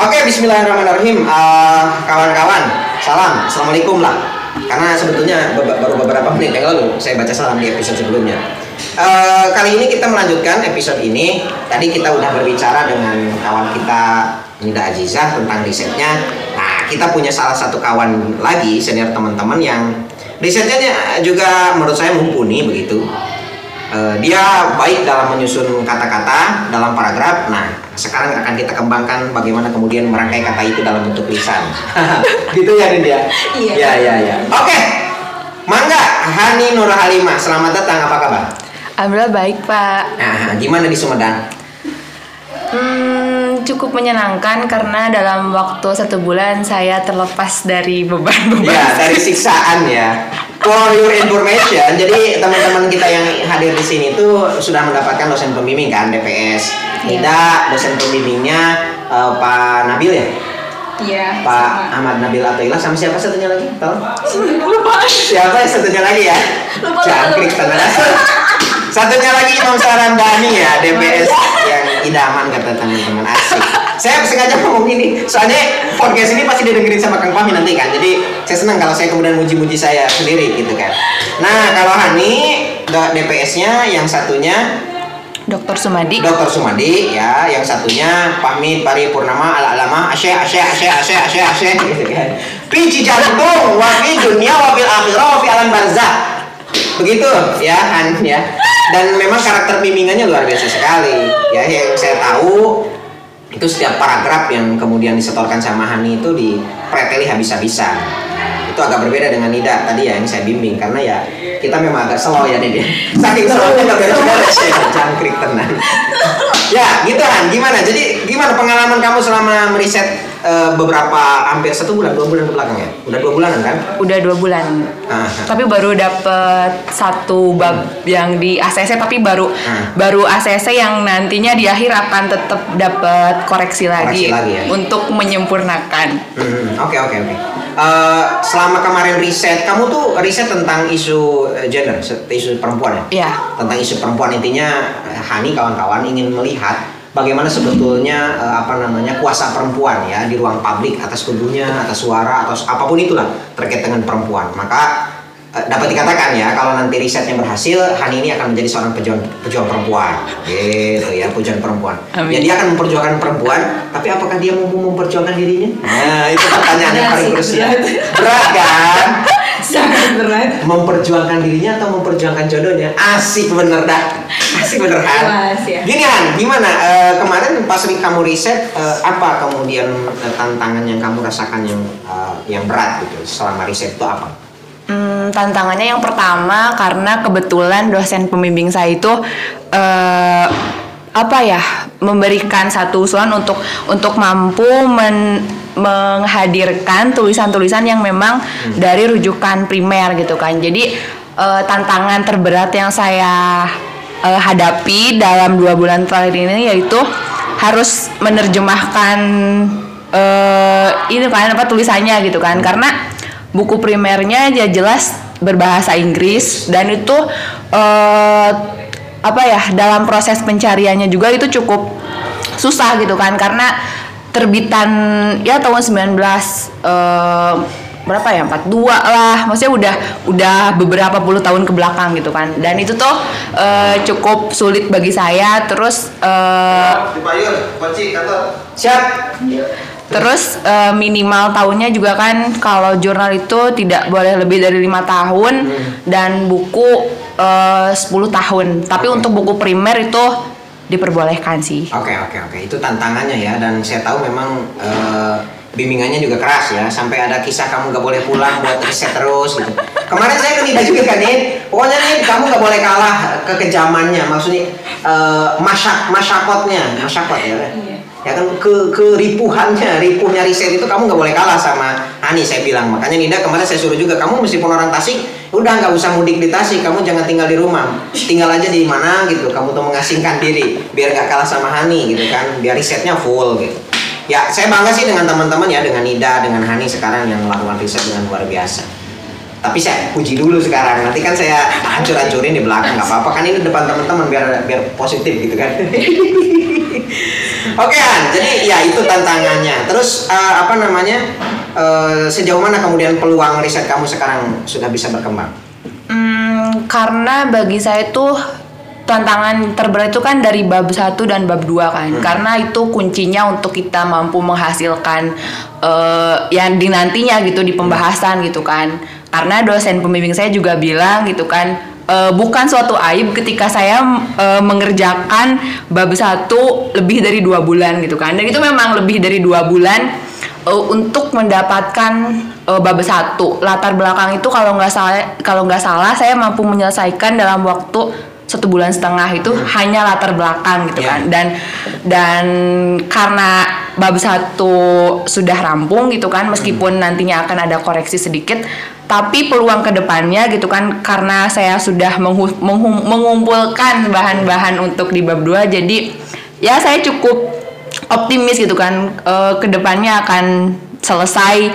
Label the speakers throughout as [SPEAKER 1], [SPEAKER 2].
[SPEAKER 1] Oke, Bismillahirrahmanirrahim. Eh, kawan-kawan, salam, assalamualaikum lah. Karena sebetulnya be- baru beberapa menit yang lalu saya baca salam di episode sebelumnya. Eh, kali ini kita melanjutkan episode ini. Tadi kita udah berbicara dengan kawan kita Nida Azizah tentang risetnya. Nah, kita punya salah satu kawan lagi senior teman-teman yang risetnya juga menurut saya mumpuni begitu. Eh, dia baik dalam menyusun kata-kata dalam paragraf. Nah, sekarang akan kita kembangkan bagaimana kemudian merangkai kata itu dalam bentuk lisan. gitu ya, Dinda?
[SPEAKER 2] Iya.
[SPEAKER 1] Ya, ya, ya. Oke. Mangga, Hani Nur Halimah, selamat datang. Apa kabar?
[SPEAKER 2] Alhamdulillah baik Pak.
[SPEAKER 1] Nah, gimana di Sumedang?
[SPEAKER 2] Hmm, cukup menyenangkan karena dalam waktu satu bulan saya terlepas dari beban-beban.
[SPEAKER 1] Ya, dari siksaan ya. For your information, jadi teman-teman kita yang hadir di sini tuh sudah mendapatkan dosen pembimbing kan DPS.
[SPEAKER 2] Iya.
[SPEAKER 1] Tidak, dosen pembimbingnya eh, Pak Nabil ya?
[SPEAKER 2] Iya.
[SPEAKER 1] Pak Ahmad Nabil Atoilah sama siapa satunya lagi? Tahu?
[SPEAKER 2] Lupa.
[SPEAKER 1] Siapa satunya lagi ya?
[SPEAKER 2] Lupa,
[SPEAKER 1] Jangkrik
[SPEAKER 2] lupa.
[SPEAKER 1] Satunya lagi Imam Sarandani ya, DPS yang idaman kata teman-teman asik. Saya sengaja ngomong ini, soalnya podcast ini pasti didengerin sama Kang Fahmi nanti kan. Jadi saya senang kalau saya kemudian muji-muji saya sendiri gitu kan. Nah kalau Hani DPS-nya yang satunya
[SPEAKER 2] Dokter Sumadi.
[SPEAKER 1] Dr. Sumadi ya, yang satunya Pamit Pari Purnama ala alama asy asy asy asy asy asy gitu kan. Pinci jantung wa fi dunya wa fil akhirah wa fi alam barzah. Begitu ya Han ya. Dan memang karakter bimbingannya luar biasa sekali. Ya yang saya tahu itu setiap paragraf yang kemudian disetorkan sama Hani itu dipreteli habis-habisan. Itu agak berbeda dengan Nida tadi ya yang saya bimbing karena ya kita memang agak slow ya nih dia. Saking slownya nggak beres-beres ya jangkrik tenang. ya gitu Han, gimana? Jadi gimana pengalaman kamu selama meriset eh, beberapa hampir satu bulan dua bulan ke belakang ya? Udah dua bulanan kan?
[SPEAKER 2] Udah dua bulan.
[SPEAKER 1] Ah, ah.
[SPEAKER 2] Tapi baru dapet satu bab yang di ACC tapi baru
[SPEAKER 1] Hmm.
[SPEAKER 2] baru ACC yang nantinya di akhir akan tetap dapat koreksi lagi,
[SPEAKER 1] Koreksi lagi ya.
[SPEAKER 2] untuk menyempurnakan.
[SPEAKER 1] Hmm, Oke oke oke. Eh, selama kemarin riset, kamu tuh riset tentang isu eh, gender, isu perempuan ya?
[SPEAKER 2] Iya.
[SPEAKER 1] Tentang isu perempuan intinya Hani kawan-kawan ingin melihat bagaimana sebetulnya eh, apa namanya kuasa perempuan ya di ruang publik atas tubuhnya, atas suara, atau apa pun itulah terkait dengan perempuan. Maka eh, dapat dikatakan ya kalau nanti risetnya berhasil, Hani ini akan menjadi seorang pejuang pejuang perempuan, gitu ya pejuang perempuan.
[SPEAKER 2] Amin.
[SPEAKER 1] Ya dia akan memperjuangkan perempuan, tapi apakah dia mampu memperjuangkan dirinya? Nah itu pertanyaan yang paling krusial.
[SPEAKER 2] Berat
[SPEAKER 1] kan?
[SPEAKER 2] Berat.
[SPEAKER 1] memperjuangkan dirinya atau memperjuangkan jodohnya? Asik bener dah. Asik bener Han
[SPEAKER 2] Puas ya.
[SPEAKER 1] gini Han gimana? Eh, kemarin pas kamu riset eh, apa kemudian eh, tantangan yang kamu rasakan yang eh, yang berat gitu selama riset itu apa?
[SPEAKER 2] Hmm, tantangannya yang pertama karena kebetulan dosen pembimbing saya itu eh, apa ya memberikan satu usulan untuk untuk mampu men- menghadirkan tulisan-tulisan yang memang dari rujukan primer gitu kan. Jadi eh, tantangan terberat yang saya eh, hadapi dalam dua bulan terakhir ini yaitu harus menerjemahkan eh ini kan apa tulisannya gitu kan. Karena buku primernya ya jelas berbahasa Inggris dan itu eh apa ya dalam proses pencariannya juga itu cukup susah gitu kan. Karena terbitan ya tahun 19 eh berapa ya 42 lah. Maksudnya udah udah beberapa puluh tahun ke belakang gitu kan. Dan itu tuh eh, cukup sulit bagi saya. Terus eh,
[SPEAKER 1] kantor siap.
[SPEAKER 2] Terus eh, minimal tahunnya juga kan kalau jurnal itu tidak boleh lebih dari lima tahun. Dan buku eh, 10 tahun. Tapi untuk buku primer itu diperbolehkan sih.
[SPEAKER 1] Oke oke oke itu tantangannya ya dan saya tahu memang eh, bimbingannya juga keras ya sampai ada kisah kamu nggak boleh pulang buat riset terus gitu. Kemarin saya ke Nida juga kan pokoknya nih kamu nggak boleh kalah kekejamannya, maksudnya eh, masyak masyakotnya, masyakot ya. Ya kan ke keripuhannya, ripuhnya riset itu kamu nggak boleh kalah sama Ani saya bilang. Makanya Nida kemarin saya suruh juga kamu meskipun orang Tasik, udah nggak usah mudik di Tasik, kamu jangan tinggal di rumah, tinggal aja di mana gitu. Kamu tuh mengasingkan diri biar nggak kalah sama Hani gitu kan, biar risetnya full gitu. Ya saya bangga sih dengan teman-teman ya, dengan Nida, dengan Hani sekarang yang melakukan riset dengan luar biasa. Tapi saya puji dulu sekarang. Nanti kan saya hancur-hancurin di belakang nggak apa-apa kan ini depan teman-teman biar biar positif gitu kan. Oke Han, jadi ya itu tantangannya. Terus eh, apa namanya? Eh, sejauh mana kemudian peluang riset kamu sekarang sudah bisa berkembang?
[SPEAKER 2] Hmm, karena bagi saya tuh tantangan terberat itu kan dari bab 1 dan bab 2 kan. Karena itu kuncinya untuk kita mampu menghasilkan eh, yang di nantinya gitu di pembahasan gitu kan. Karena dosen pembimbing saya juga bilang gitu kan eh, bukan suatu aib ketika saya eh, mengerjakan bab 1 lebih dari dua bulan gitu kan. Dan itu memang lebih dari dua bulan eh, untuk mendapatkan eh, bab satu. Latar belakang itu kalau nggak salah kalau nggak salah saya mampu menyelesaikan dalam waktu satu bulan setengah itu hanya latar belakang gitu
[SPEAKER 1] Iya.
[SPEAKER 2] kan. Dan dan karena bab satu sudah rampung gitu kan meskipun nantinya akan ada koreksi sedikit tapi peluang ke depannya gitu kan karena saya sudah mengumpulkan bahan-bahan untuk di bab 2 jadi ya saya cukup optimis gitu kan eh, ke depannya akan selesai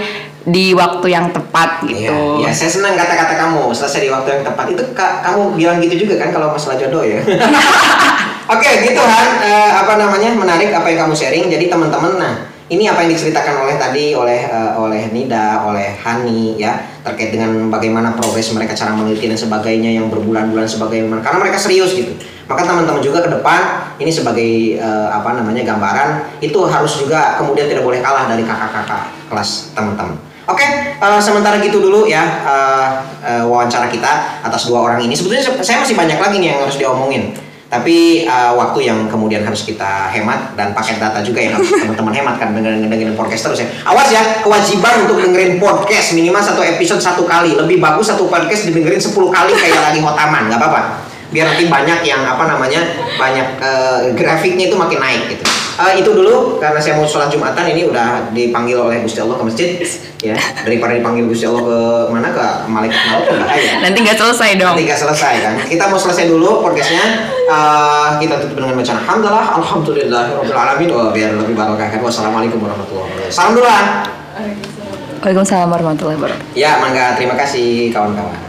[SPEAKER 2] di waktu yang tepat gitu.
[SPEAKER 1] Iya, ya, saya senang kata-kata kamu selesai di waktu yang tepat. Itu ka- kamu bilang gitu juga kan kalau masalah jodoh ya. Oke, gitu Han. Eh, apa namanya? Menarik apa yang kamu sharing. Jadi teman-teman, nah ini apa yang diceritakan oleh tadi oleh eh, oleh Nida, oleh Hani ya terkait dengan bagaimana progres mereka cara meneliti dan sebagainya yang berbulan-bulan sebagaimana karena mereka serius gitu. Maka teman-teman juga ke depan ini sebagai eh, apa namanya gambaran itu harus juga kemudian tidak boleh kalah dari kakak-kakak kelas teman-teman. Oke, eh, sementara gitu dulu ya eh, eh, wawancara kita atas dua orang ini. Sebetulnya se- saya masih banyak lagi nih yang harus diomongin. Tapi eh, waktu yang kemudian harus kita hemat dan paket data juga yang harus teman-teman hemat kan dengerin dengerin podcast terus ya. Awas ya, kewajiban untuk dengerin podcast minimal satu episode satu kali. Lebih bagus satu podcast didengerin 10 kali kayak lagi hotaman, nggak apa-apa. Biar nanti banyak yang apa namanya banyak eh, grafiknya itu makin naik gitu. Eh, itu dulu karena saya mau sholat jumatan ini udah dipanggil oleh Gusti Allah ke masjid ya daripada dipanggil Gusti Allah ke mana ke malaikat maut bahaya
[SPEAKER 2] Nanti nggak selesai dong.
[SPEAKER 1] nanti nggak selesai kan kita mau selesai dulu podcastnya Eh, kita tutup dengan bacaan alhamdulillah alhamdulillah alamin oh, biar lebih barokah kan wassalamualaikum warahmatullahi wabarakatuh salam dulu.
[SPEAKER 2] Waalaikumsalam warahmatullahi wabarakatuh.
[SPEAKER 1] ya mangga terima kasih kawan-kawan